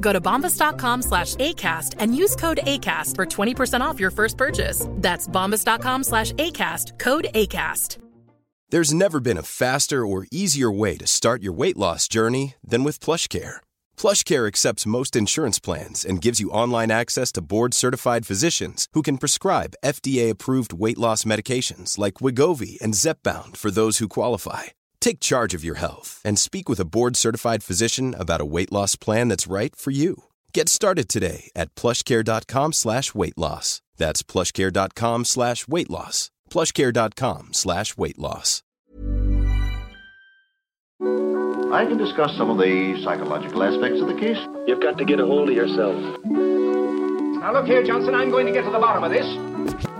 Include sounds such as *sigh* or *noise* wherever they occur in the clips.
Go to bombas.com slash ACAST and use code ACAST for 20% off your first purchase. That's bombas.com slash ACAST, code ACAST. There's never been a faster or easier way to start your weight loss journey than with PlushCare. PlushCare accepts most insurance plans and gives you online access to board-certified physicians who can prescribe FDA-approved weight loss medications like Wigovi and Zepbound for those who qualify. Take charge of your health and speak with a board-certified physician about a weight loss plan that's right for you. Get started today at plushcare.com slash weight loss. That's plushcare.com slash weight loss. plushcare.com slash weight loss. I can discuss some of the psychological aspects of the case. You've got to get a hold of yourself. Now look here, Johnson, I'm going to get to the bottom of this.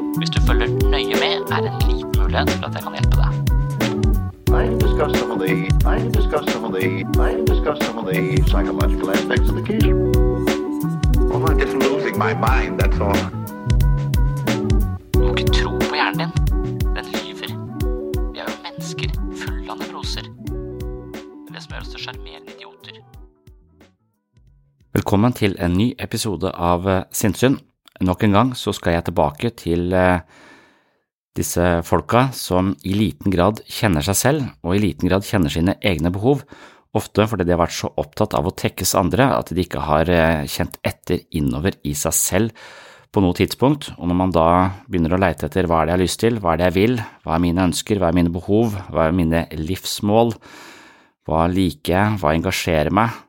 Hvis du følger nøye med, er det en liten mulighet for at jeg kan hjelpe deg. I discuss some of the I discuss some of the I discuss some of the psychological aspects of the case. Well, I'm just losing my mind, that's all. Du må ikke tro på hjernen din. Den lyver. Vi er jo mennesker fulle av nevroser. Det som gjør oss til sjarmerende idioter. Velkommen til en ny episode av Sinnsyn. Nok en gang så skal jeg tilbake til eh, disse folka som i liten grad kjenner seg selv, og i liten grad kjenner sine egne behov, ofte fordi de har vært så opptatt av å tekkes andre at de ikke har eh, kjent etter innover i seg selv på noe tidspunkt, og når man da begynner å leite etter hva er det jeg har lyst til, hva er det jeg vil, hva er mine ønsker, hva er mine behov, hva er mine livsmål, hva liker jeg, hva engasjerer meg,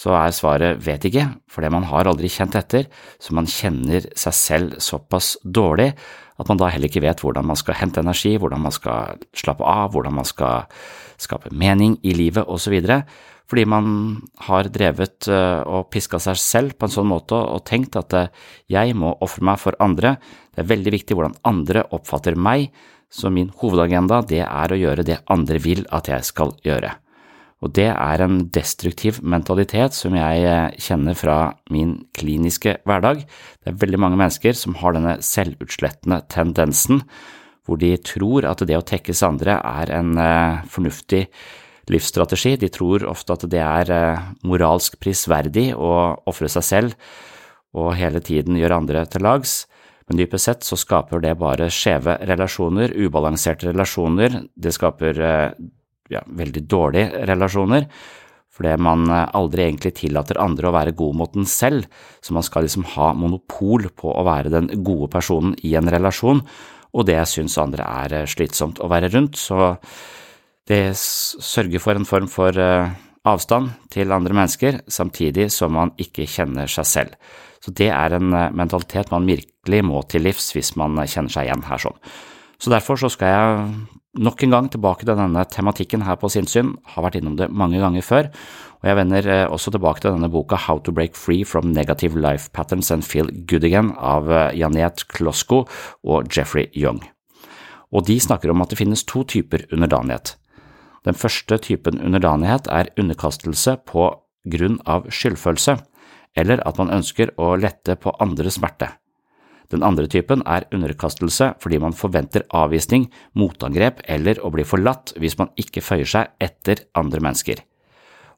så er svaret vet ikke, fordi man har aldri kjent etter, så man kjenner seg selv såpass dårlig at man da heller ikke vet hvordan man skal hente energi, hvordan man skal slappe av, hvordan man skal skape mening i livet osv., fordi man har drevet eh, og piska seg selv på en sånn måte og tenkt at eh, jeg må ofre meg for andre, det er veldig viktig hvordan andre oppfatter meg, så min hovedagenda det er å gjøre det andre vil at jeg skal gjøre. Og det er en destruktiv mentalitet som jeg eh, kjenner fra min kliniske hverdag. Det er veldig mange mennesker som har denne selvutslettende tendensen, hvor de tror at det å tekkes andre er en eh, fornuftig livsstrategi. De tror ofte at det er eh, moralsk prisverdig å ofre seg selv og hele tiden gjøre andre til lags. Men dypest sett så skaper det bare skjeve relasjoner, ubalanserte relasjoner. Det skaper ja, veldig dårlige relasjoner, fordi man aldri egentlig tillater andre å være god mot den selv, så man skal liksom ha monopol på å være den gode personen i en relasjon, og det syns andre er slitsomt å være rundt, så det sørger for en form for avstand til andre mennesker, samtidig som man ikke kjenner seg selv. Så det er en mentalitet man virkelig må til livs hvis man kjenner seg igjen her sånn. Så derfor så skal jeg nok en gang tilbake til denne tematikken her på sinnssyn, har vært innom det mange ganger før, og jeg vender også tilbake til denne boka How to Break Free from Negative Life Patterns and Feel Good Again av Janet Klosko og Jeffrey Young. Og de snakker om at det finnes to typer underdanighet. Den første typen underdanighet er underkastelse på grunn av skyldfølelse, eller at man ønsker å lette på andres smerte. Den andre typen er underkastelse fordi man forventer avvisning, motangrep eller å bli forlatt hvis man ikke føyer seg etter andre mennesker.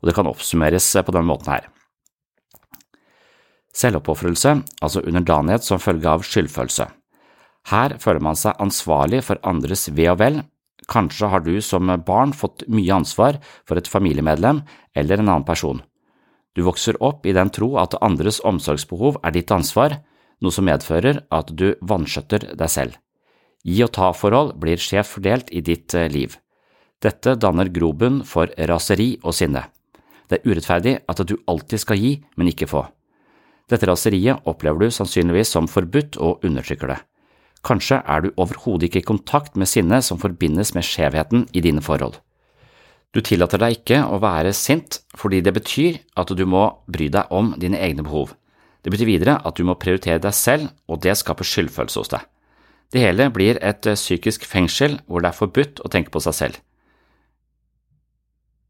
Og det kan oppsummeres på denne måten her. Selvoppofrelse, altså underdanighet som følge av skyldfølelse. Her føler man seg ansvarlig for andres ve og vel. Kanskje har du som barn fått mye ansvar for et familiemedlem eller en annen person. Du vokser opp i den tro at andres omsorgsbehov er ditt ansvar, noe som medfører at du vanskjøtter deg selv. Gi og ta-forhold blir skjevt fordelt i ditt eh, liv. Dette danner grobunn for raseri og sinne. Det er urettferdig at du alltid skal gi, men ikke få. Dette raseriet opplever du sannsynligvis som forbudt og undertrykker det. Kanskje er du overhodet ikke i kontakt med sinnet som forbindes med skjevheten i dine forhold. Du tillater deg ikke å være sint fordi det betyr at du må bry deg om dine egne behov. Det betyr videre at du må prioritere deg selv, og det skaper skyldfølelse hos deg. Det hele blir et eh, psykisk fengsel hvor det er forbudt å tenke på seg selv.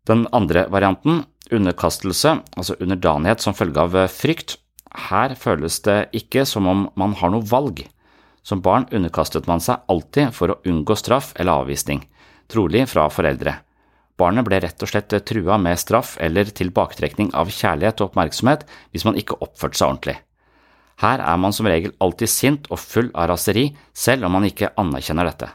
Den andre varianten, underkastelse, altså underdanighet som følge av eh, frykt, her føles det ikke som om man har noe valg. Som barn underkastet man seg alltid for å unngå straff eller avvisning, trolig fra foreldre. Barnet ble rett og slett trua med straff eller tilbaketrekning av kjærlighet og oppmerksomhet hvis man ikke oppførte seg ordentlig. Her er man som regel alltid sint og full av raseri, selv om man ikke anerkjenner dette.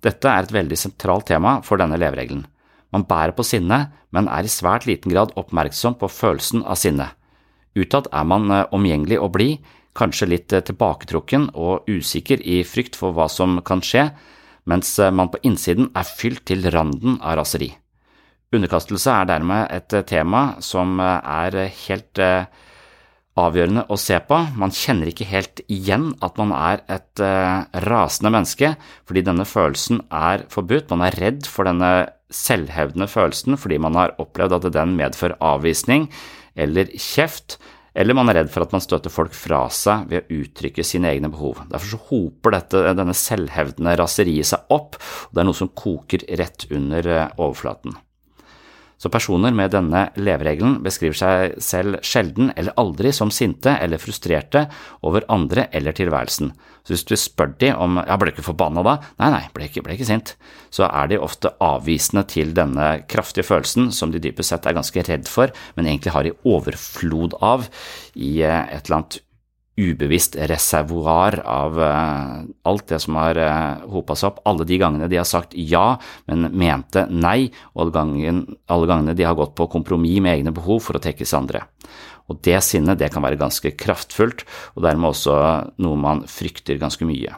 Dette er et veldig sentralt tema for denne leveregelen. Man bærer på sinne, men er i svært liten grad oppmerksom på følelsen av sinne. Utad er man eh, omgjengelig og blid, kanskje litt eh, tilbaketrukken og usikker i frykt for hva som kan skje, mens eh, man på innsiden er fylt til randen av raseri. Underkastelse er dermed et eh, tema som eh, er helt eh, avgjørende å se på. Man kjenner ikke helt igjen at man er et rasende menneske, fordi denne følelsen er forbudt. Man er redd for denne selvhevdende følelsen fordi man har opplevd at den medfører avvisning eller kjeft, eller man er redd for at man støter folk fra seg ved å uttrykke sine egne behov. Derfor så hoper dette, denne selvhevdende raseriet seg opp, og det er noe som koker rett under overflaten. Så personer med denne leveregelen beskriver seg selv sjelden eller aldri som sinte eller frustrerte over andre eller tilværelsen. Så hvis du spør de om ja, ble ikke forbanna da? Nei, nei, ble ikke, ble ikke sint. Så er de ofte avvisende til denne kraftige følelsen som de dypest sett er ganske redd for, men egentlig har i overflod av i eh, et eller annet ubevisst reservoar av uh, alt det som har uh, hopa seg opp, alle de gangene de har sagt ja, men mente nei, og alle gangene de har gått på kompromiss med egne behov for å tekkes andre. Og det sinnet det kan være ganske kraftfullt, og dermed også noe man frykter ganske mye.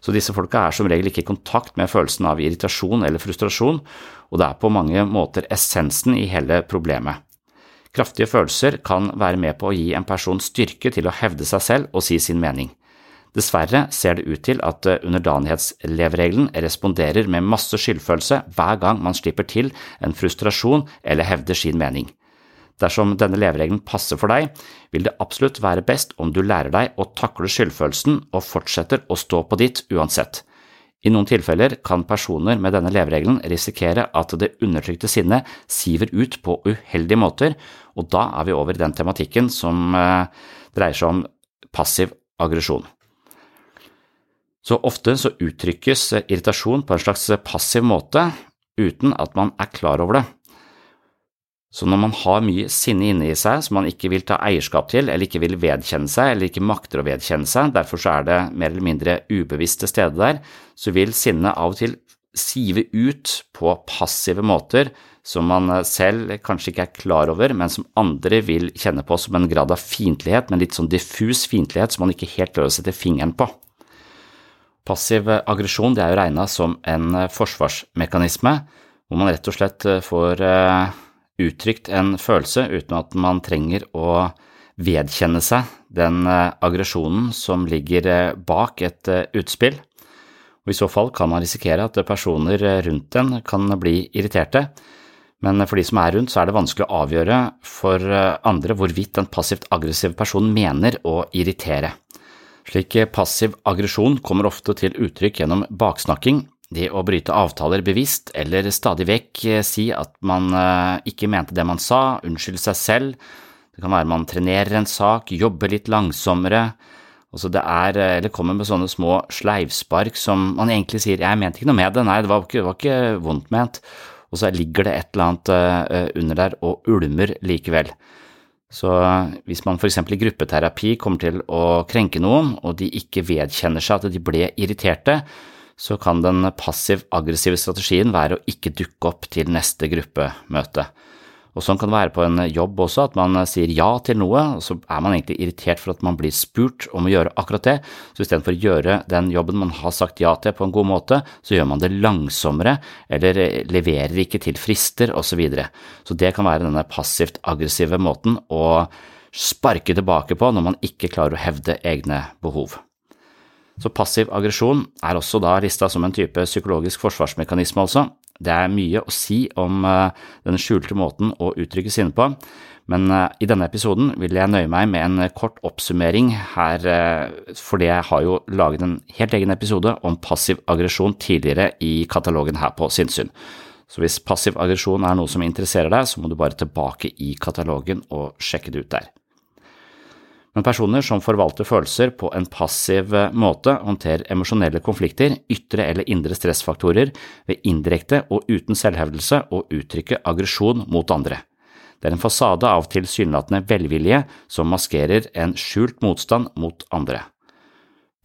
Så disse folka er som regel ikke i kontakt med følelsen av irritasjon eller frustrasjon, og det er på mange måter essensen i hele problemet. Kraftige følelser kan være med på å gi en person styrke til å hevde seg selv og si sin mening. Dessverre ser det ut til at eh, underdanighetsleveregelen responderer med masse skyldfølelse hver gang man slipper til en frustrasjon eller hevder sin mening. Dersom denne leveregelen passer for deg, vil det absolutt være best om du lærer deg å takle skyldfølelsen og fortsetter å stå på ditt uansett. I noen tilfeller kan personer med denne leveregelen risikere at det undertrykte sinnet siver ut på uheldige måter, og da er vi over i den tematikken som eh, dreier seg om passiv aggresjon. Så ofte så uttrykkes irritasjon på en slags passiv måte uten at man er klar over det. Så når man har mye sinne inne i seg som man ikke vil ta eierskap til, eller ikke vil vedkjenne seg, eller ikke makter å vedkjenne seg, derfor så er det mer eller mindre ubevisst til stede der, så vil sinnet av og til sive ut på passive måter som man selv kanskje ikke er klar over, men som andre vil kjenne på som en grad av fiendtlighet, men litt sånn diffus fiendtlighet som man ikke helt klarer å sette fingeren på. Passiv aggresjon er jo regna som en forsvarsmekanisme, hvor man rett og slett får eh, uttrykt en følelse uten at man trenger å vedkjenne seg den eh, aggresjonen som ligger eh, bak et eh, utspill. Og I så fall kan man risikere at personer rundt en kan bli irriterte, men for de som er rundt, så er det vanskelig å avgjøre for andre hvorvidt en passivt aggressiv person mener å irritere. Slik passiv aggresjon kommer ofte til uttrykk gjennom baksnakking, det å bryte avtaler bevisst eller stadig vekk eh, si at man eh, ikke mente det man sa, unnskylde seg selv, det kan være man trenerer en sak, jobber litt langsommere, Altså det er, eller kommer med sånne små sleivspark som man egentlig sier 'jeg mente ikke noe med det', nei, det var ikke, det var ikke vondt ment, og så ligger det et eller annet under der og ulmer likevel. Så hvis man f.eks. i gruppeterapi kommer til å krenke noen, og de ikke vedkjenner seg at de ble irriterte, så kan den passiv-aggressive strategien være å ikke dukke opp til neste gruppemøte. Og Sånn kan det være på en jobb også, at man sier ja til noe, og så er man egentlig irritert for at man blir spurt om å gjøre akkurat det, så istedenfor å gjøre den jobben man har sagt ja til på en god måte, så gjør man det langsommere eller leverer ikke til frister osv. Så, videre. så det kan være denne passivt aggressive måten å sparke tilbake på når man ikke klarer å hevde egne behov. Så passiv aggresjon er også da lista som en type psykologisk forsvarsmekanisme, altså. Det er mye å si om uh, den skjulte måten å uttrykke sinne på, men uh, i denne episoden vil jeg nøye meg med en kort oppsummering her, uh, fordi jeg har jo laget en helt egen episode om passiv aggresjon tidligere i katalogen her på Sinnsyn. Så hvis passiv aggresjon er noe som interesserer deg, så må du bare tilbake i katalogen og sjekke det ut der. Men personer som forvalter følelser på en passiv måte, håndterer emosjonelle konflikter, ytre eller indre stressfaktorer ved indirekte og uten selvhevdelse å uttrykke aggresjon mot andre. Det er en fasade av tilsynelatende velvilje som maskerer en skjult motstand mot andre.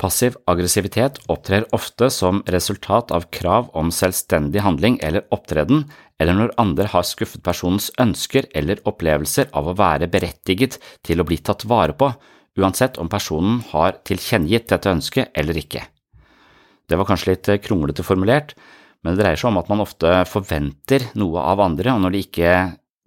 Passiv aggressivitet opptrer ofte som resultat av krav om selvstendig handling eller opptreden, eller når andre har skuffet personens ønsker eller opplevelser av å være berettiget til å bli tatt vare på, uansett om personen har tilkjennegitt dette ønsket eller ikke. Det var kanskje litt kronglete formulert, men det dreier seg om at man ofte forventer noe av andre, og når de ikke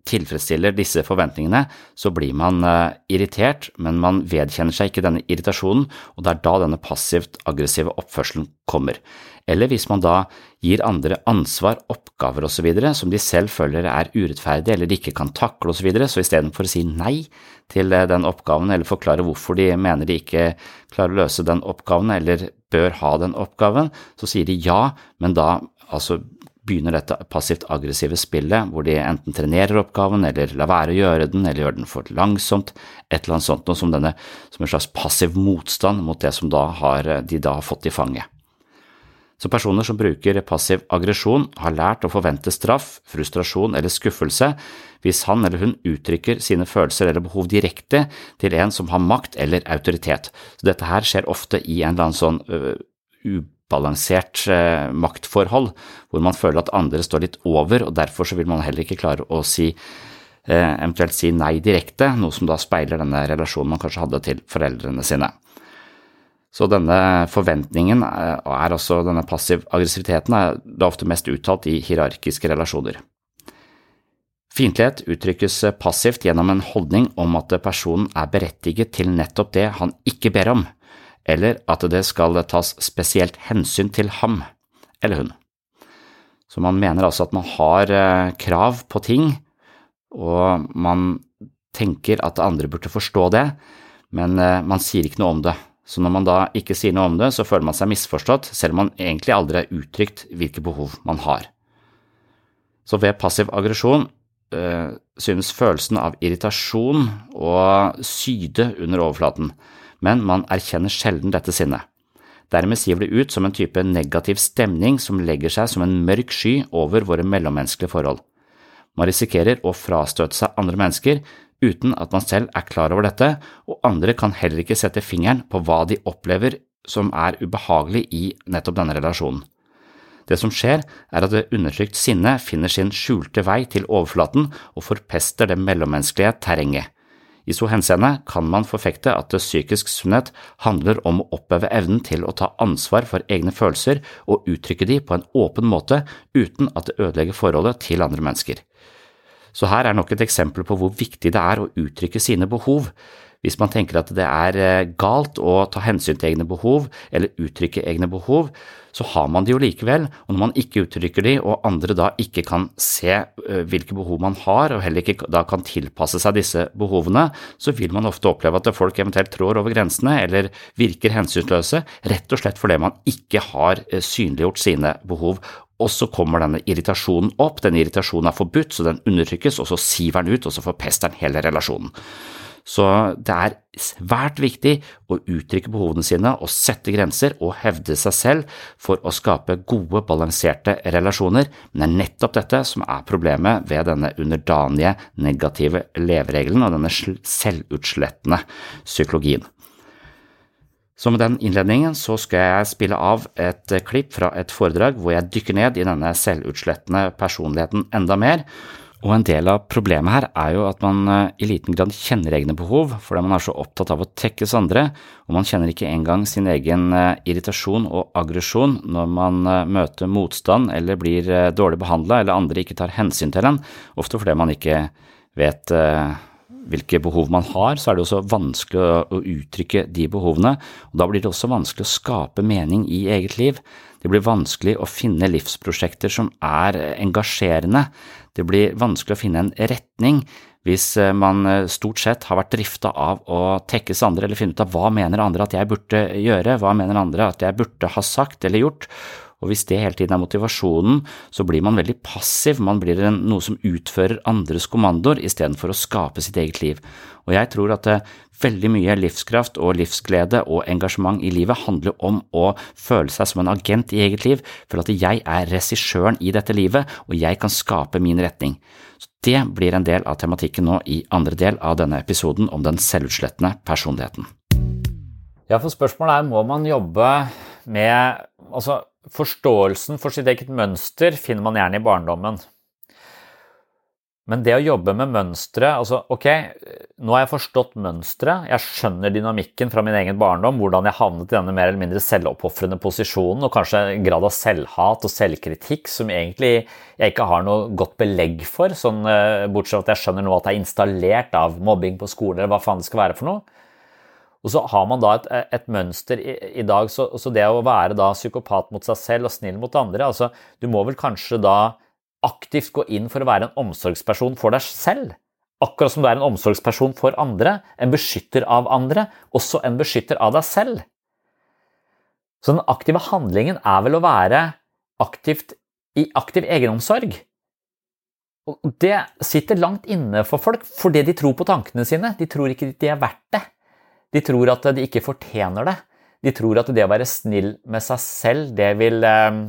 tilfredsstiller disse forventningene, så blir man uh, irritert, men man vedkjenner seg ikke denne irritasjonen, og det er da denne passivt aggressive oppførselen kommer. Eller hvis man da gir andre ansvar, oppgaver osv. som de selv føler er urettferdige eller de ikke kan takle osv., så, videre, så istedenfor å si nei til uh, den oppgaven eller forklare hvorfor de mener de ikke klarer å løse den oppgaven eller bør ha den oppgaven, så sier de ja, men da altså begynner dette passivt aggressive spillet, hvor de enten trenerer oppgaven, eller lar være å gjøre den, eller gjør den for langsomt, et eller annet sånt, noe som, denne, som en slags passiv motstand mot det som da har, de da har fått i fanget. Så personer som bruker passiv aggresjon, har lært å forvente straff, frustrasjon eller skuffelse hvis han eller hun uttrykker sine følelser eller behov direkte til en som har makt eller autoritet. Så dette her skjer ofte i en eller annen sånn uh, balansert eh, maktforhold, hvor man føler at andre står litt over, og derfor så vil man heller ikke klare å si eh, eventuelt si nei direkte, noe som da speiler denne relasjonen man kanskje hadde til foreldrene sine. Så denne forventningen og er også denne passiv aggressiviteten er da ofte mest uttalt i hierarkiske relasjoner. Fiendtlighet uttrykkes passivt gjennom en holdning om at personen er berettiget til nettopp det han ikke ber om, eller at det skal tas spesielt hensyn til ham eller hun. Så man mener altså at man har eh, krav på ting, og man tenker at andre burde forstå det, men eh, man sier ikke noe om det. Så når man da ikke sier noe om det, så føler man seg misforstått, selv om man egentlig aldri har uttrykt hvilke behov man har. Så ved passiv aggresjon øh, synes følelsen av irritasjon og syde under overflaten men man erkjenner sjelden dette sinnet. Dermed siver det ut som en type negativ stemning som legger seg som en mørk sky over våre mellommenneskelige forhold. Man risikerer å frastøte seg andre mennesker uten at man selv er klar over dette, og andre kan heller ikke sette fingeren på hva de opplever som er ubehagelig i nettopp denne relasjonen. Det som skjer, er at det undertrykt sinne finner sin skjulte vei til overflaten og forpester det mellommenneskelige terrenget. I så henseende kan man forfekte at psykisk sunnhet handler om å oppøve evnen til å ta ansvar for egne følelser og uttrykke de på en åpen måte uten at det ødelegger forholdet til andre mennesker. Så her er nok et eksempel på hvor viktig det er å uttrykke sine behov. Hvis man tenker at det er eh, galt å ta hensyn til egne behov eller uttrykke egne behov, så har man de jo likevel, og når man ikke uttrykker de, og andre da ikke kan se eh, hvilke behov man har, og heller ikke da kan tilpasse seg disse behovene, så vil man ofte oppleve at folk eventuelt trår over grensene eller virker hensynsløse, rett og slett fordi man ikke har eh, synliggjort sine behov. Og så kommer denne irritasjonen opp, denne irritasjonen er forbudt, så den undertrykkes, og så siver den ut, og så forpester den hele relasjonen. Så det er svært viktig å uttrykke behovene sine og sette grenser og hevde seg selv for å skape gode, balanserte relasjoner, men det er nettopp dette som er problemet ved denne underdanige, negative leveregelen og denne selvutslettende psykologien. Så med den innledningen så skal jeg spille av et klipp fra et foredrag hvor jeg dykker ned i denne selvutslettende personligheten enda mer, og en del av problemet her er jo at man eh, i liten grad kjenner egne behov, fordi man er så opptatt av å tekkes andre, og man kjenner ikke engang sin egen eh, irritasjon og aggresjon når man eh, møter motstand eller blir dårlig behandla eller andre ikke tar hensyn til en, ofte fordi man ikke vet hvilke behov man har, så er det også vanskelig å, uttrykke de behovene, og da blir det også vanskelig å skape mening i eget liv. Det blir vanskelig å finne livsprosjekter som er engasjerende. Det blir vanskelig å finne en retning hvis eh, man eh, stort sett har vært drifta av å tekkes andre eller finne ut av hva mener andre at jeg burde gjøre, hva mener andre at jeg burde ha sagt eller gjort, og hvis det hele tiden er motivasjonen, så blir man veldig passiv, man blir noe som utfører andres kommandoer istedenfor å skape sitt eget liv. Og jeg tror at eh, veldig mye livskraft og livsglede og engasjement i livet handler om å føle seg som en agent i eget liv, føle at jeg er regissøren i dette livet, og jeg kan skape min retning. Så det blir en del av tematikken nå i andre del av denne episoden om den selvutslettende personligheten. Ja, for spørsmålet er må man jobbe med altså Forståelsen for sitt eget mønster finner man gjerne i barndommen. Men det å jobbe med mønstre altså Ok, nå har jeg forstått mønsteret, jeg skjønner dynamikken fra min egen barndom, hvordan jeg havnet i denne mer eller mindre selvoppofrende posisjonen, og kanskje en grad av selvhat og selvkritikk som egentlig jeg ikke har noe godt belegg for, sånn, eh, bortsett fra at jeg skjønner nå at det er installert av mobbing på skolen, eller hva faen det skal være for noe. Og så har man da et, et mønster i, i dag, så, så, det å være da psykopat mot seg selv og snill mot andre altså Du må vel kanskje da aktivt gå inn for å være en omsorgsperson for deg selv. Akkurat som du er en omsorgsperson for andre, en beskytter av andre, også en beskytter av deg selv. Så den aktive handlingen er vel å være aktivt i aktiv egenomsorg. Og det sitter langt inne for folk fordi de tror på tankene sine. De tror ikke de er verdt det. De tror at de ikke fortjener det. De tror at det å være snill med seg selv, det vil eh,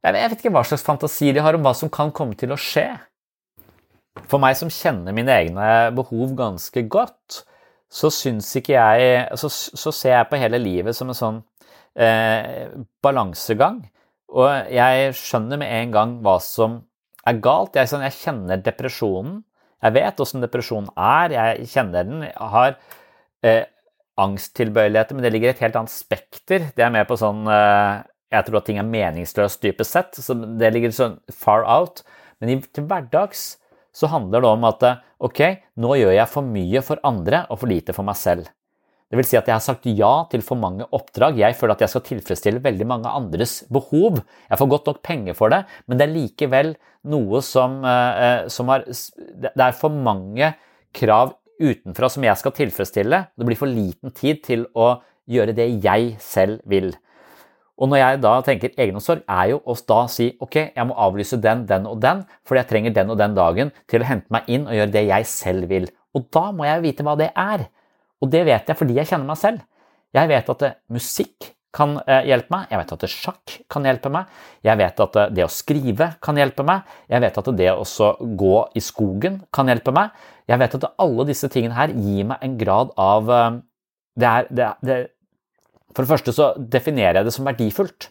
Jeg vet ikke hva slags fantasi de har om hva som kan komme til å skje. For meg som kjenner mine egne behov ganske godt, så syns ikke jeg så, så, ser jeg på hele livet som en sånn eh, balansegang. Og jeg skjønner med en gang hva som er galt. Jeg, sånn, jeg kjenner depresjonen. Jeg vet åssen depresjon er, jeg kjenner den. Jeg har eh, angsttilbøyeligheter, men det ligger et helt annet spekter. Det er mer på sånn eh, Jeg tror at ting er meningsløst dypest sett, så det ligger sånn far out. Men til hverdags så handler det om at eh, ok, nå gjør jeg for mye for andre og for lite for meg selv. Det vil si at jeg har sagt ja til for mange oppdrag. Jeg føler at jeg skal tilfredsstille veldig mange andres behov. Jeg får godt nok penger for det, men det er likevel noe som, eh, eh som har Det er for mange krav utenfra som jeg skal tilfredsstille. Det blir for liten tid til å gjøre det jeg selv vil. Og når jeg da tenker egenomsorg, er jo å da si ok, jeg må avlyse den, den og den, fordi jeg trenger den og den dagen til å hente meg inn og gjøre det jeg selv vil. Og da må jeg vite hva det er. Og det vet jeg fordi jeg kjenner meg selv. Jeg vet at musikk kan eh, hjelpe meg, jeg vet at sjakk kan hjelpe meg, jeg vet at det å skrive kan hjelpe meg, jeg vet at det å gå i skogen kan hjelpe meg. Jeg vet at alle disse tingene her gir meg en grad av eh, det er, det, det, For det første så definerer jeg det som verdifullt.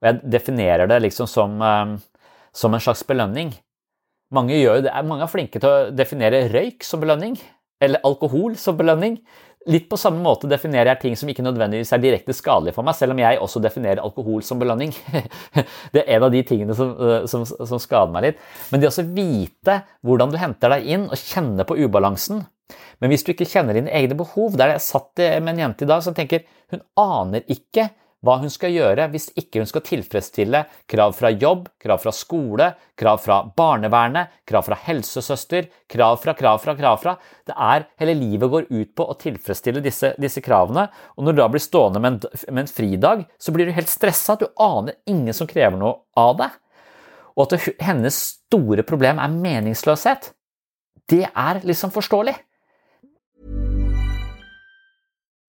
Og jeg definerer det liksom som, eh, som en slags belønning. Mange, mange er flinke til å definere røyk som belønning, eller alkohol som belønning. Litt på samme måte definerer jeg ting som ikke nødvendigvis er direkte skadelige for meg, selv om jeg også definerer alkohol som belønning. *laughs* Det er en av de tingene som, eh, som, som skader meg litt. Men det å vite hvordan du henter deg inn og kjenne på ubalansen Men hvis du ikke kjenner dine egne behov Der jeg satt med en jente i dag som tenker hun aner ikke hva hun skal gjøre hvis ikke hun skal tilfredsstille krav fra jobb, krav fra skole, krav fra barnevernet, krav fra helsesøster, krav fra, krav fra, krav fra. Det er Hele livet går ut på å tilfredsstille disse, disse kravene, og når du da blir stående med en, med en fridag, så blir du helt stressa. Du aner ingen som krever noe av deg. Og at hennes store problem er meningsløshet, det er liksom forståelig.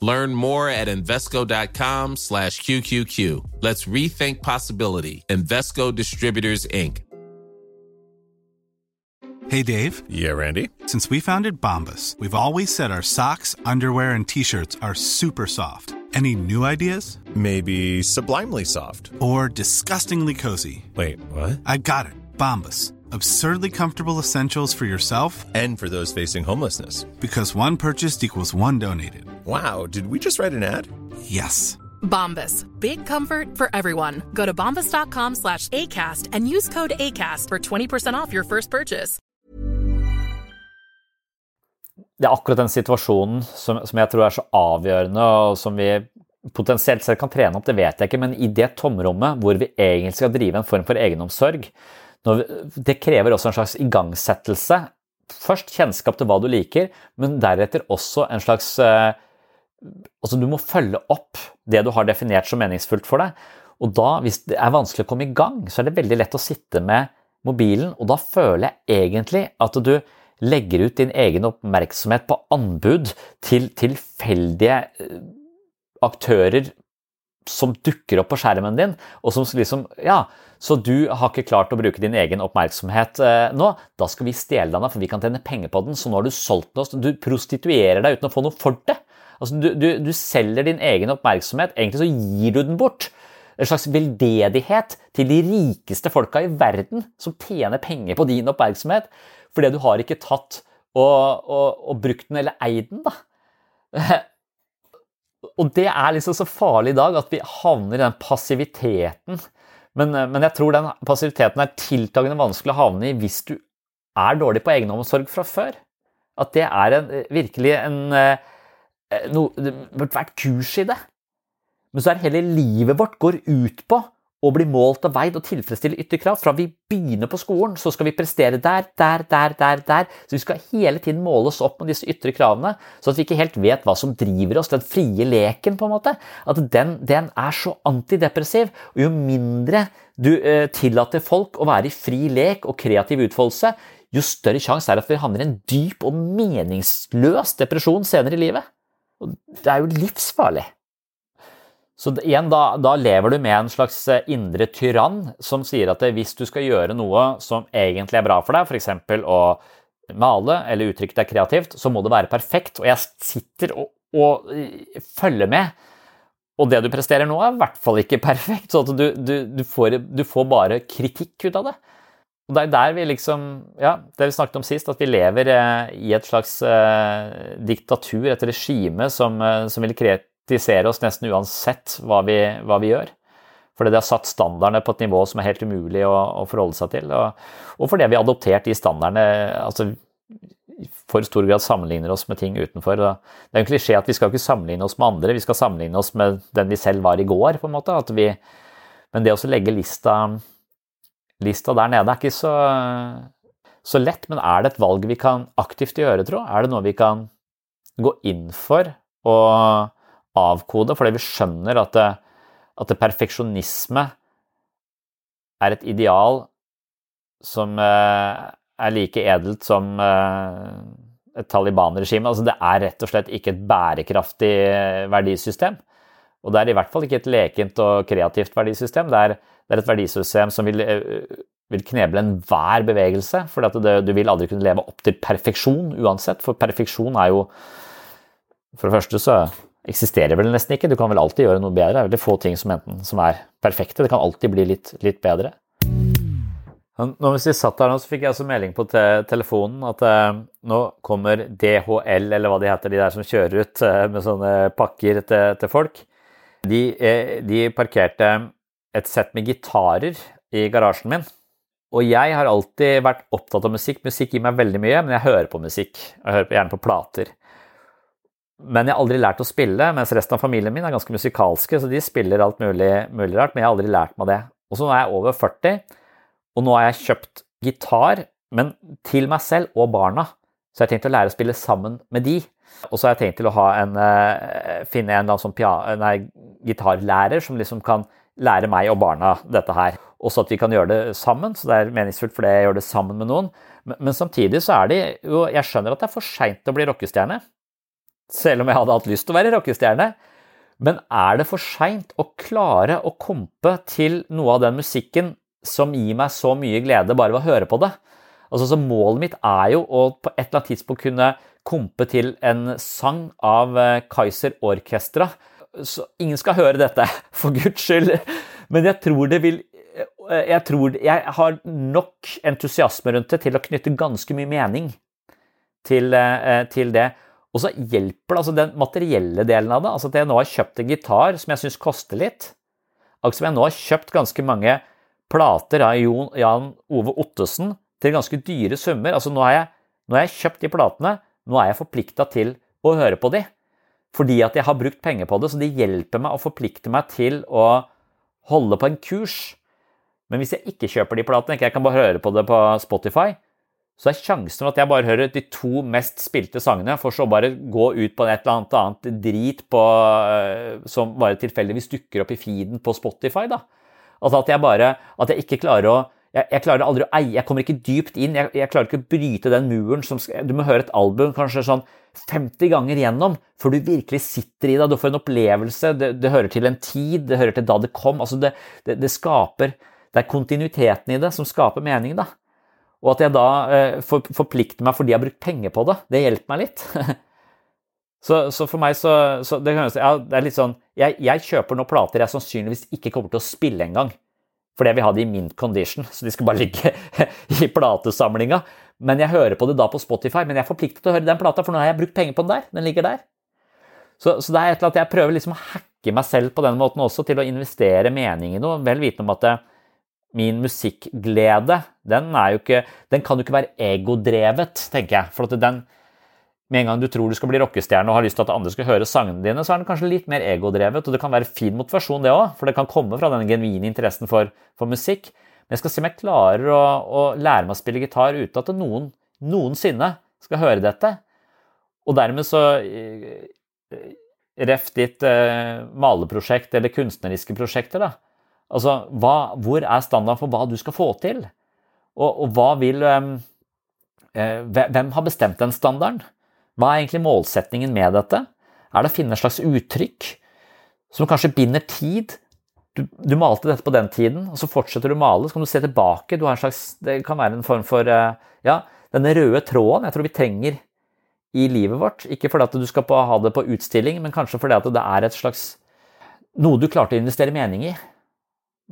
Learn more at Invesco.com slash QQQ. Let's rethink possibility. Invesco Distributors, Inc. Hey, Dave. Yeah, Randy. Since we founded Bombus, we've always said our socks, underwear, and T-shirts are super soft. Any new ideas? Maybe sublimely soft. Or disgustingly cozy. Wait, what? I got it. Bombus. Absurdly comfortable essentials for yourself and for those facing homelessness. Because one purchased equals one donated. Wow, did we just write an ad? Yes. Bombas. Big comfort for everyone. Go to bombas.com slash ACAST and use code ACAST for 20% off your first purchase. Det er akkurat den situasjonen som, som jeg tror er så avgjørende, og som vi potensielt sett kan trene opp, det vet jeg ikke, men i det tomrommet hvor vi egentlig skal drive en form for egenomsorg, vi, det krever også en slags igangsettelse. Først kjennskap til hva du liker, men deretter også en slags eh, Altså, du må følge opp det du har definert som meningsfullt for deg. Og da, hvis det er vanskelig å komme i gang, så er det veldig lett å sitte med mobilen, og da føler jeg egentlig at du legger ut din egen oppmerksomhet på anbud til tilfeldige eh, aktører som dukker opp på skjermen din, og som liksom Ja, så du har ikke klart å bruke din egen oppmerksomhet eh, nå. Da skal vi stjele den, for vi kan tjene penger på den. Så nå har du solgt den oss. Du prostituerer deg uten å få noe for det. Altså, du, du, du selger din egen oppmerksomhet. Egentlig så gir du den bort. En slags veldedighet til de rikeste folka i verden som tjener penger på din oppmerksomhet. Fordi du har ikke tatt og, og, og brukt den eller eid den, da. *laughs* Og det er liksom så farlig i dag at vi havner i den passiviteten. Men, men jeg tror den passiviteten er tiltagende vanskelig å havne i hvis du er dårlig på egenomsorg fra før. At det er en, virkelig en no, Det burde vært kurs i det. Men så er hele livet vårt går ut på å bli målt og veid og tilfredsstille ytterkrav. krav. Fra vi begynner på skolen, så skal vi prestere der, der, der, der, der. Så vi skal hele tiden måles opp med disse ytre kravene, så at vi ikke helt vet hva som driver oss. Den frie leken, på en måte. At den, den er så antidepressiv. Og jo mindre du eh, tillater folk å være i fri lek og kreativ utfoldelse, jo større sjanse er det at vi havner i en dyp og meningsløs depresjon senere i livet. Og det er jo livsfarlig. Så igjen, da, da, lever du med en slags eh, indre tyrann som sier at hvis du skal gjøre noe som egentlig er bra for deg, f.eks. å male eller uttrykke deg kreativt, så må det være perfekt. Og jeg sitter og, og eh, følger med. Og det du presterer nå, er i hvert fall ikke *laughs* perfekt. Så du, du, du, får, du, får, bare kritikk ut av det. Og det er der vi liksom Ja, det vi snakket om sist, at vi lever eh, i et slags eh, diktatur, et regime som, som vil kritisere oss nesten uansett hva vi, hva vi gjør. Fordi det har satt standardene på et nivå som er helt umulig å, å forholde seg til. Og, og fordi vi har adoptert de standardene altså, for stor grad sammenligner oss med ting utenfor. Det er en klisjé at vi skal ikke sammenligne oss med andre, vi skal sammenligne oss med den vi selv var i går. på en måte. Vi, men det å legge lista, lista, der nede er ikke så, så lett. Men er det et valg vi kan aktivt gjøre, tro? Er det noe vi kan gå inn for? og avkode, fordi vi skjønner at, det, at det perfeksjonisme er et ideal som eh, er like edelt som eh, et Taliban-regime. Altså, det er rett og slett ikke et bærekraftig eh, verdisystem. Og det er i hvert fall ikke et lekent og kreativt verdisystem. Det er, det er et verdisystem som vil, vil kneble enhver bevegelse. For du vil aldri kunne leve opp til perfeksjon uansett. For perfeksjon er jo For det første så eksisterer vel nesten ikke. Du kan vel alltid gjøre noe bedre. Det er veldig få ting som, enten, som er perfekte. Det kan alltid bli litt, litt bedre. Hvis vi satt der nå, så fikk jeg også melding på te telefonen at eh, nå kommer DHL, eller hva de heter, de der som kjører ut eh, med sånne pakker til, til folk. De, eh, de, parkerte et sett med gitarer i garasjen min. Og jeg har alltid vært opptatt av musikk. Musikk gir meg veldig mye, men jeg hører på musikk. Jeg hører gjerne på plater. Men jeg har aldri lært å spille, mens resten av familien min er ganske musikalske, så de spiller alt mulig, mulig rart, men jeg har aldri lært meg det. Og så nå er jeg over 40 og nå har jeg kjøpt gitar, men til meg selv og barna. Så jeg har tenkt å lære å spille sammen med de. Og så har jeg tenkt til å en, uh, finne en sånn nei, gitarlærer som liksom kan lære meg og barna dette her. Også at vi kan gjøre det sammen, så det er meningsfullt fordi jeg gjør det sammen med noen. Men, men samtidig så er det jo Jeg skjønner at det er for seint å bli rockestjerne. Selv om jeg hadde hatt lyst til å være rockestjerne. Men er det for seint å klare å kompe til noe av den musikken som gir meg så mye glede bare ved å høre på det. Altså, så Målet mitt er jo å på et eller annet tidspunkt kunne kompe til en sang av eh, Kaiser Orkestra. Så ingen skal høre dette, *laughs* for guds skyld. Men jeg tror det vil eh, jeg tror jeg har nok entusiasme rundt det til å knytte ganske mye mening til, eh, til det. Og så hjelper det altså den materielle delen av det. altså At jeg nå har kjøpt en gitar som jeg syns koster litt. Altså som jeg nå har kjøpt ganske mange plater av Jan Ove Ottesen til ganske dyre summer. Altså nå har jeg, nå har jeg kjøpt de platene, nå er jeg forplikta til å høre på de. Fordi at jeg har brukt penger på det, så det hjelper meg å forplikte meg til å holde på en kurs. Men hvis jeg ikke kjøper de platene, ikke jeg kan bare høre på det på Spotify, så er sjansen for at jeg bare hører de to mest spilte sangene, for så bare gå ut på et eller annet, drit på, eh, som bare tilfeldigvis dukker opp i feeden på Spotify, da. Altså at jeg bare At jeg ikke klarer å jeg, jeg, klarer aldri å eie, jeg kommer ikke dypt inn. Jeg, jeg, klarer ikke å bryte den muren som Du må høre et album kanskje sånn 50 ganger gjennom før du virkelig sitter i det. Du får en opplevelse. Det, det hører til en tid, det hører til da det kom. Altså det, det, det, skaper Det er kontinuiteten i det som skaper mening, da. Og at jeg da eh, for, forplikter meg fordi jeg har brukt penger på det, det hjelper meg litt. *laughs* så, så, for meg så, så det, ja, det, er litt sånn jeg, jeg, kjøper nå plater jeg sannsynligvis ikke kommer til å spille engang. Fordi det vil ha det i mint condition, så de skal bare ligge *laughs* i platesamlinga. Men jeg hører på det da på Spotify, men jeg er forpliktet til å høre den plata, for nå har jeg brukt penger på den der. Den ligger der. Så, så det er et eller annet jeg prøver liksom å hacke meg selv på den måten også, til å investere mening i noe, vel vitende om at det, eh, min musikkglede, den, ikke, den kan jo ikke være egodrevet, tenker jeg. For at den, med en gang du tror du skal bli rockestjerne og har lyst til at andre skal høre sangene dine, så er den kanskje litt mer egodrevet, og det kan være fin motivasjon, det òg, for det kan komme fra den genuine interessen for, for, musikk. Men jeg skal se om jeg klarer å, å lære meg å spille gitar uten at noen noensinne skal høre dette. Og dermed så eh, Ref ditt eh, maleprosjekt eller kunstneriske prosjekter, da. Altså, hva, hvor er standarden for hva du skal få til? Og, og hva vil eh, eh Hvem har bestemt den standarden? Hva er egentlig målsetningen med dette? Er det å finne et slags uttrykk som kanskje binder tid? Du, du, malte dette på den tiden, og så fortsetter du å male. Så kan du se tilbake. Du slags, det kan være en form for eh, ja, denne røde tråden jeg tror vi trenger i livet vårt. Ikke fordi at du skal på, ha det på utstilling, men kanskje fordi at det er et slags noe du klarte å investere mening i.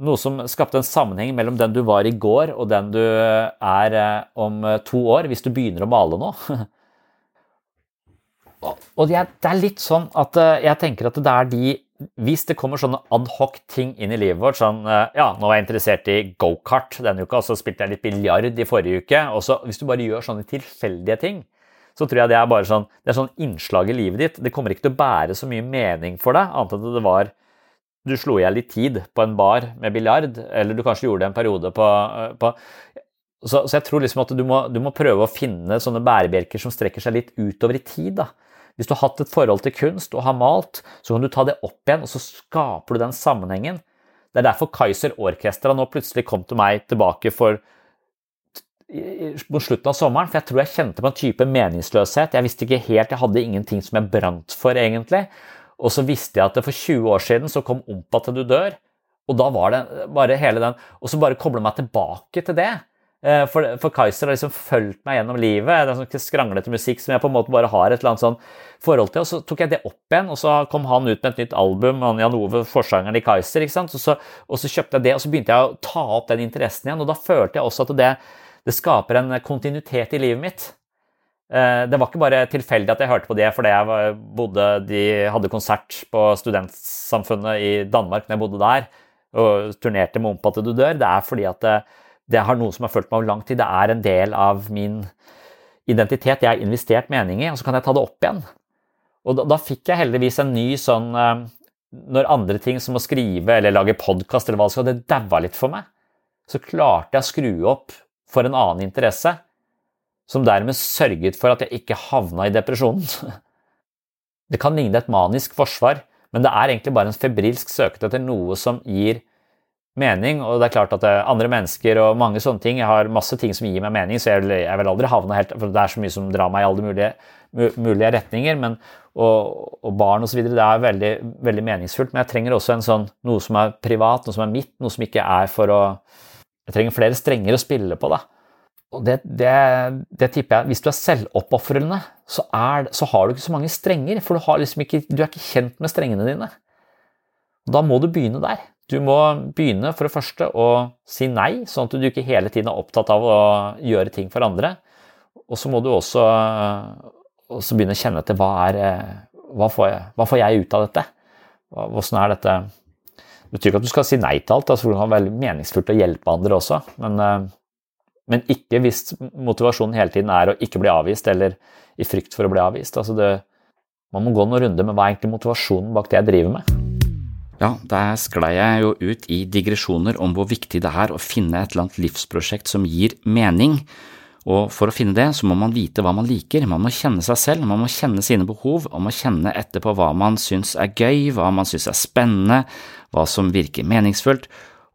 Noe som skapte en sammenheng mellom den du var i går og den du er eh, om to år, hvis du begynner å male nå. *laughs* Og det er litt sånn at eh, jeg tenker at det er de Hvis det kommer sånne adhoc-ting inn i livet vårt, sånn eh, Ja, nå var jeg interessert i gokart denne uka, og så spilte jeg litt biljard i forrige uke. og så Hvis du bare gjør sånne tilfeldige ting, så tror jeg det er bare sånn det er sånn innslag i livet ditt. Det kommer ikke til å bære så mye mening for deg, annet enn at det var du slo i hjel litt tid på en bar med biljard, eller du kanskje gjorde det en periode på, eh, på så, så, jeg tror liksom at du må, du må, prøve å finne sånne bærebjelker som strekker seg litt utover i tid. da. Hvis du har hatt et forhold til kunst og har malt, så kan du ta det opp igjen, og så skaper du den sammenhengen. Det er derfor Kaiser Orkestra nå plutselig kom til meg tilbake for mot slutten av sommeren, for jeg tror jeg kjente på en type meningsløshet. Jeg visste ikke helt, jeg hadde ingenting som jeg brant for, egentlig. Og så visste jeg at for 20 år siden så kom Ompa til du dør, og da var det bare hele den Og så bare koble meg tilbake til det. Eh, for, for Kaiser har liksom fulgt meg gjennom livet. Det er sånn skranglete musikk som jeg på en måte bare har et eller annet sånn forhold til. Og så tok jeg det opp igjen, og så kom han ut med et nytt album, han Jan Ove, forsangeren i Kaiser. ikke sant? Og så, og så, kjøpte jeg det, og så begynte jeg å ta opp den interessen igjen. Og da følte jeg også at det, det skaper en kontinuitet i livet mitt. Eh, det var ikke bare tilfeldig at jeg hørte på det fordi jeg bodde, de hadde konsert på Studentsamfunnet i Danmark når jeg bodde der, og turnerte med Ompa til du dør. Det er fordi at det, har noen som har fulgt meg over lang tid. Det er en del av min identitet. Jeg har investert mening i, og så kan jeg ta det opp igjen. Og da, da fikk jeg heldigvis en ny sånn eh, Når andre ting som å skrive eller lage podkast eller hva det skal, det daua litt for meg, så klarte jeg å skru opp for en annen interesse, som dermed sørget for at jeg ikke havna i depresjonen. *laughs* Det kan ligne et manisk forsvar, men det er egentlig bare en febrilsk søken etter noe som gir mening. Og det er klart at andre mennesker og mange sånne ting Jeg har masse ting som gir meg mening, så jeg jeg vil aldri havne helt For det er så mye som drar meg i alle mulige, mulige retninger. Men, og, og barn osv. Det er veldig, veldig meningsfullt. Men jeg trenger også sånn, noe som er privat, noe som er mitt, noe som ikke er for å Jeg trenger flere strenger å spille på, da. Og det, det, det, tipper jeg Hvis du er selvoppofrende, så, så, har du ikke så mange strenger. For du, liksom ikke, du er ikke kjent med strengene dine. Da må du begynne der. Du må begynne for det første å si nei, sånn at du ikke hele tiden er opptatt av å gjøre ting for andre. Og så må du også, også begynne å kjenne etter hva, er, hva, får jeg, hva får jeg ut av dette? Hvordan er dette Det betyr ikke at du skal si nei til alt, altså, for det kan være meningsfullt å hjelpe andre også. Men, eh, men, ikke hvis motivasjonen hele tiden er å ikke bli avvist, eller i frykt for å bli avvist. Altså det, man må gå noen runder med hva er egentlig motivasjonen bak det jeg driver med. Ja, der sklei jeg jo ut i digresjoner om hvor viktig det er å finne et eller annet livsprosjekt som gir mening. Og for å finne det, så må man vite hva man liker, man må kjenne seg selv, man må kjenne sine behov, og må kjenne etter på hva man syns er gøy, hva man syns er spennende, hva som virker meningsfullt,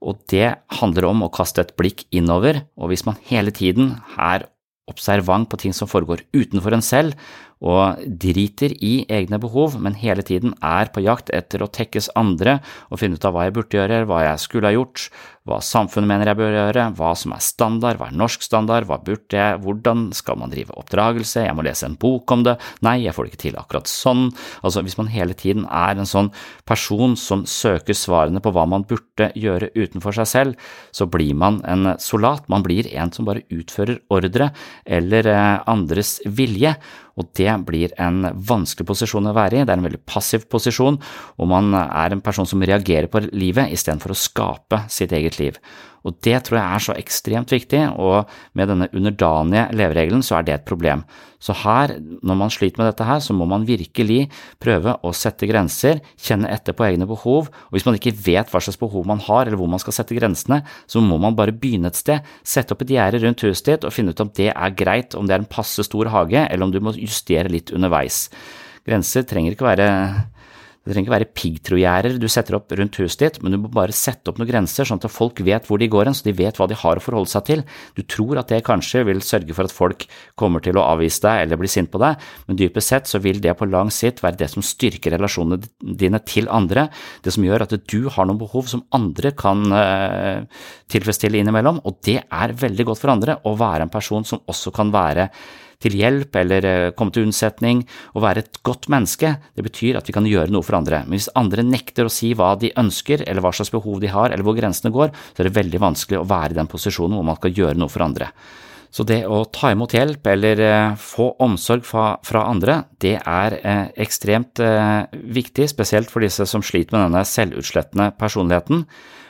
og det handler om å kaste et blikk innover, og hvis man hele tiden er observant på ting som foregår utenfor en selv, og driter i egne behov, men hele tiden er på jakt etter å tekkes andre og finne ut av hva jeg burde gjøre, hva jeg skulle ha gjort, hva samfunnet mener jeg bør gjøre, hva som er standard, hva er norsk standard, hva burde jeg, hvordan skal man drive oppdragelse, jeg må lese en bok om det, nei, jeg får det ikke til akkurat sånn. Altså, hvis man hele tiden er en sånn person som søker svarene på hva man burde gjøre utenfor seg selv, så blir man en solat, man blir en som bare utfører ordre eller eh, andres vilje og det blir en vanskelig posisjon å være i. Det er en veldig passiv posisjon, og man er en person som reagerer på livet istedenfor å skape sitt eget liv. Og det tror jeg er så ekstremt viktig, og med denne underdanige leveregelen så er det et problem. Så her, når man sliter med dette her, så må man virkelig prøve å sette grenser, kjenne etter på egne behov, og hvis man ikke vet hva slags behov man har, eller hvor man skal sette grensene, så må man bare begynne et sted, sette opp et gjerde rundt huset ditt og finne ut om det er greit, om det er en passe stor hage, eller om du må justere litt underveis. Grenser trenger ikke være det trenger ikke være piggtrådgjerder du setter opp rundt huset ditt, men du må bare sette opp noen grenser, sånn at folk vet hvor de går hen, så de vet hva de har å forholde seg til. Du tror at det kanskje vil sørge for at folk kommer til å avvise deg eller bli sint på deg, men dypest sett så vil det på lang sikt være det som styrker relasjonene dine til andre, det som gjør at du har noen behov som andre kan uh, tilfredsstille innimellom, og det er veldig godt for andre å være en person som også kan være til hjelp eller eh, komme til unnsetning. Å være et godt menneske, det betyr at vi kan gjøre noe for andre. Men hvis andre nekter å si hva de ønsker, eller hva slags behov de har, eller hvor grensene går, så er det veldig vanskelig å være i den posisjonen hvor man skal gjøre noe for andre. Så det å ta imot hjelp eller eh, få omsorg fra, andre, det er eh, ekstremt viktig, spesielt for disse som sliter med denne selvutslettende personligheten.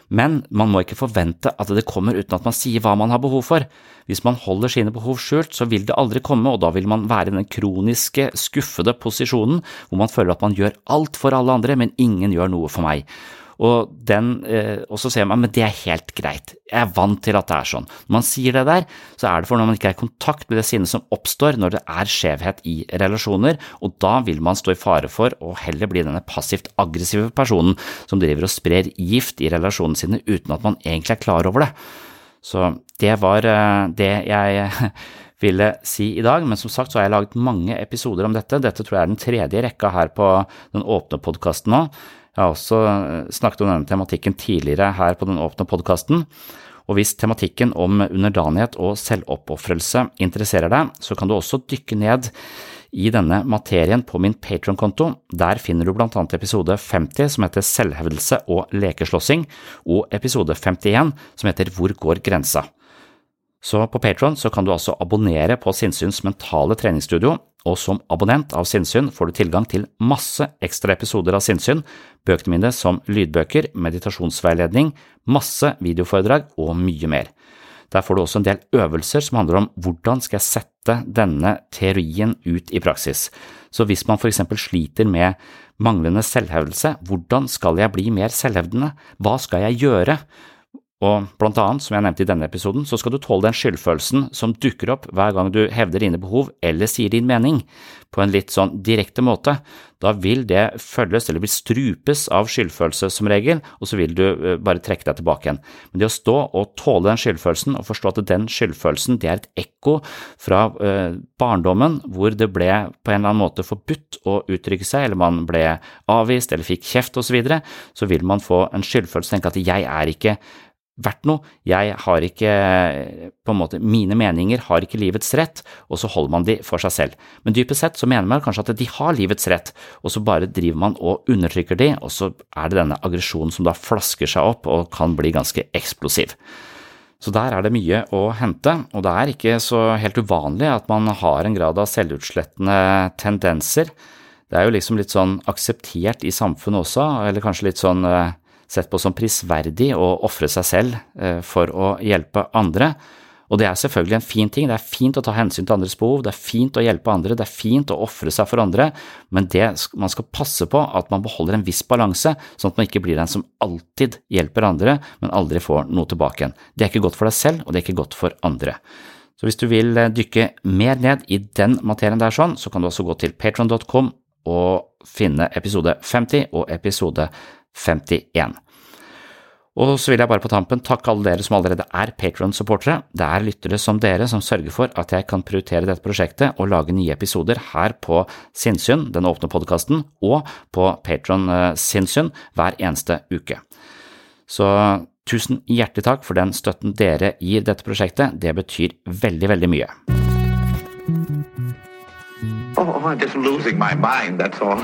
Men man må ikke forvente at det kommer uten at man sier hva man har behov for. Hvis man holder sine behov skjult, så vil det aldri komme, og da vil man være i den kroniske, skuffede posisjonen hvor man føler at man gjør alt for alle andre, men ingen gjør noe for meg. Og, den, eh, så sier man men det er helt greit, jeg er vant til at det er sånn. Når man sier det der, så er det for når man ikke er i kontakt med det sinnet som oppstår når det er skjevhet i relasjoner, og da vil man stå i fare for å heller bli denne passivt aggressive personen som driver og sprer gift i relasjonene sine uten at man egentlig er klar over det. Så det var eh, det jeg *laughs* ville si i dag, men som sagt så har jeg laget mange episoder om dette. Dette tror jeg er den tredje rekka her på den åpne podkasten nå. Jeg har også eh, snakket om denne tematikken tidligere her på den åpne podkasten. Og hvis tematikken om underdanighet og selvoppofrelse interesserer deg, så kan du også dykke ned i denne materien på min Patron-konto. Der finner du blant annet episode 50 som heter Selvhevdelse og lekeslåssing, og episode 51 som heter Hvor går grensa? Så på Patron kan du altså abonnere på Sinnsyns mentale treningsstudio, og som abonnent av Sinnsyn får du tilgang til masse ekstra episoder av Sinnsyn, bøkene mine som lydbøker, meditasjonsveiledning, masse videoforedrag og mye mer. Der får du også en del øvelser som handler om hvordan skal jeg sette denne teorien ut i praksis. Så hvis man for eksempel sliter med manglende selvhevdelse, hvordan skal jeg bli mer selvhevdende, hva skal jeg gjøre? Og blant annet, som jeg nevnte i denne episoden, så skal du tåle den skyldfølelsen som dukker opp hver gang du hevder dine behov eller sier din mening, på en litt sånn direkte måte. Da vil det følges eller bli strupes av skyldfølelse som regel, og så vil du eh, bare trekke deg tilbake igjen. Men det å stå og tåle den skyldfølelsen og forstå at den skyldfølelsen det er et ekko fra eh, barndommen hvor det ble på en eller annen måte forbudt å uttrykke seg, eller man ble avvist eller fikk kjeft osv., så, videre, så vil man få en skyldfølelse og tenke at jeg er ikke verdt noe, jeg har ikke på en måte, mine meninger har ikke livets rett, og så holder man de for seg selv. Men dypest sett så mener man kanskje at de har livets rett, og så bare driver man og undertrykker de, og så er det denne aggresjonen som da flasker seg opp og kan bli ganske eksplosiv. Så der er det mye å hente, og det er ikke så helt uvanlig at man har en grad av selvutslettende tendenser. Det er jo liksom litt sånn akseptert i samfunnet også, eller kanskje litt sånn eh, sett på som prisverdig å ofre seg selv eh, for å hjelpe andre. Og det er selvfølgelig en fin ting, det er fint å ta hensyn til andres behov, det er fint å hjelpe andre, det er fint å ofre seg for andre, men det, man skal passe på at man beholder en viss balanse, sånn at man ikke blir den som alltid hjelper andre, men aldri får noe tilbake igjen. Det er ikke godt for deg selv, og det er ikke godt for andre. Så hvis du vil eh, dykke mer ned i den materien der sånn, så kan du også gå til patron.com og finne episode 50 og episode 51. Og så vil jeg bare på tampen takke alle dere som allerede er Patron-supportere. Det er lyttere som dere som sørger for at jeg kan prioritere dette prosjektet og lage nye episoder her på Sinnsyn, den åpne podkasten, og på Patron eh, Sinnsyn hver eneste uke. Så tusen hjertelig takk for den støtten dere gir dette prosjektet, det betyr veldig, veldig mye. Oh, I'm just losing my mind, that's all.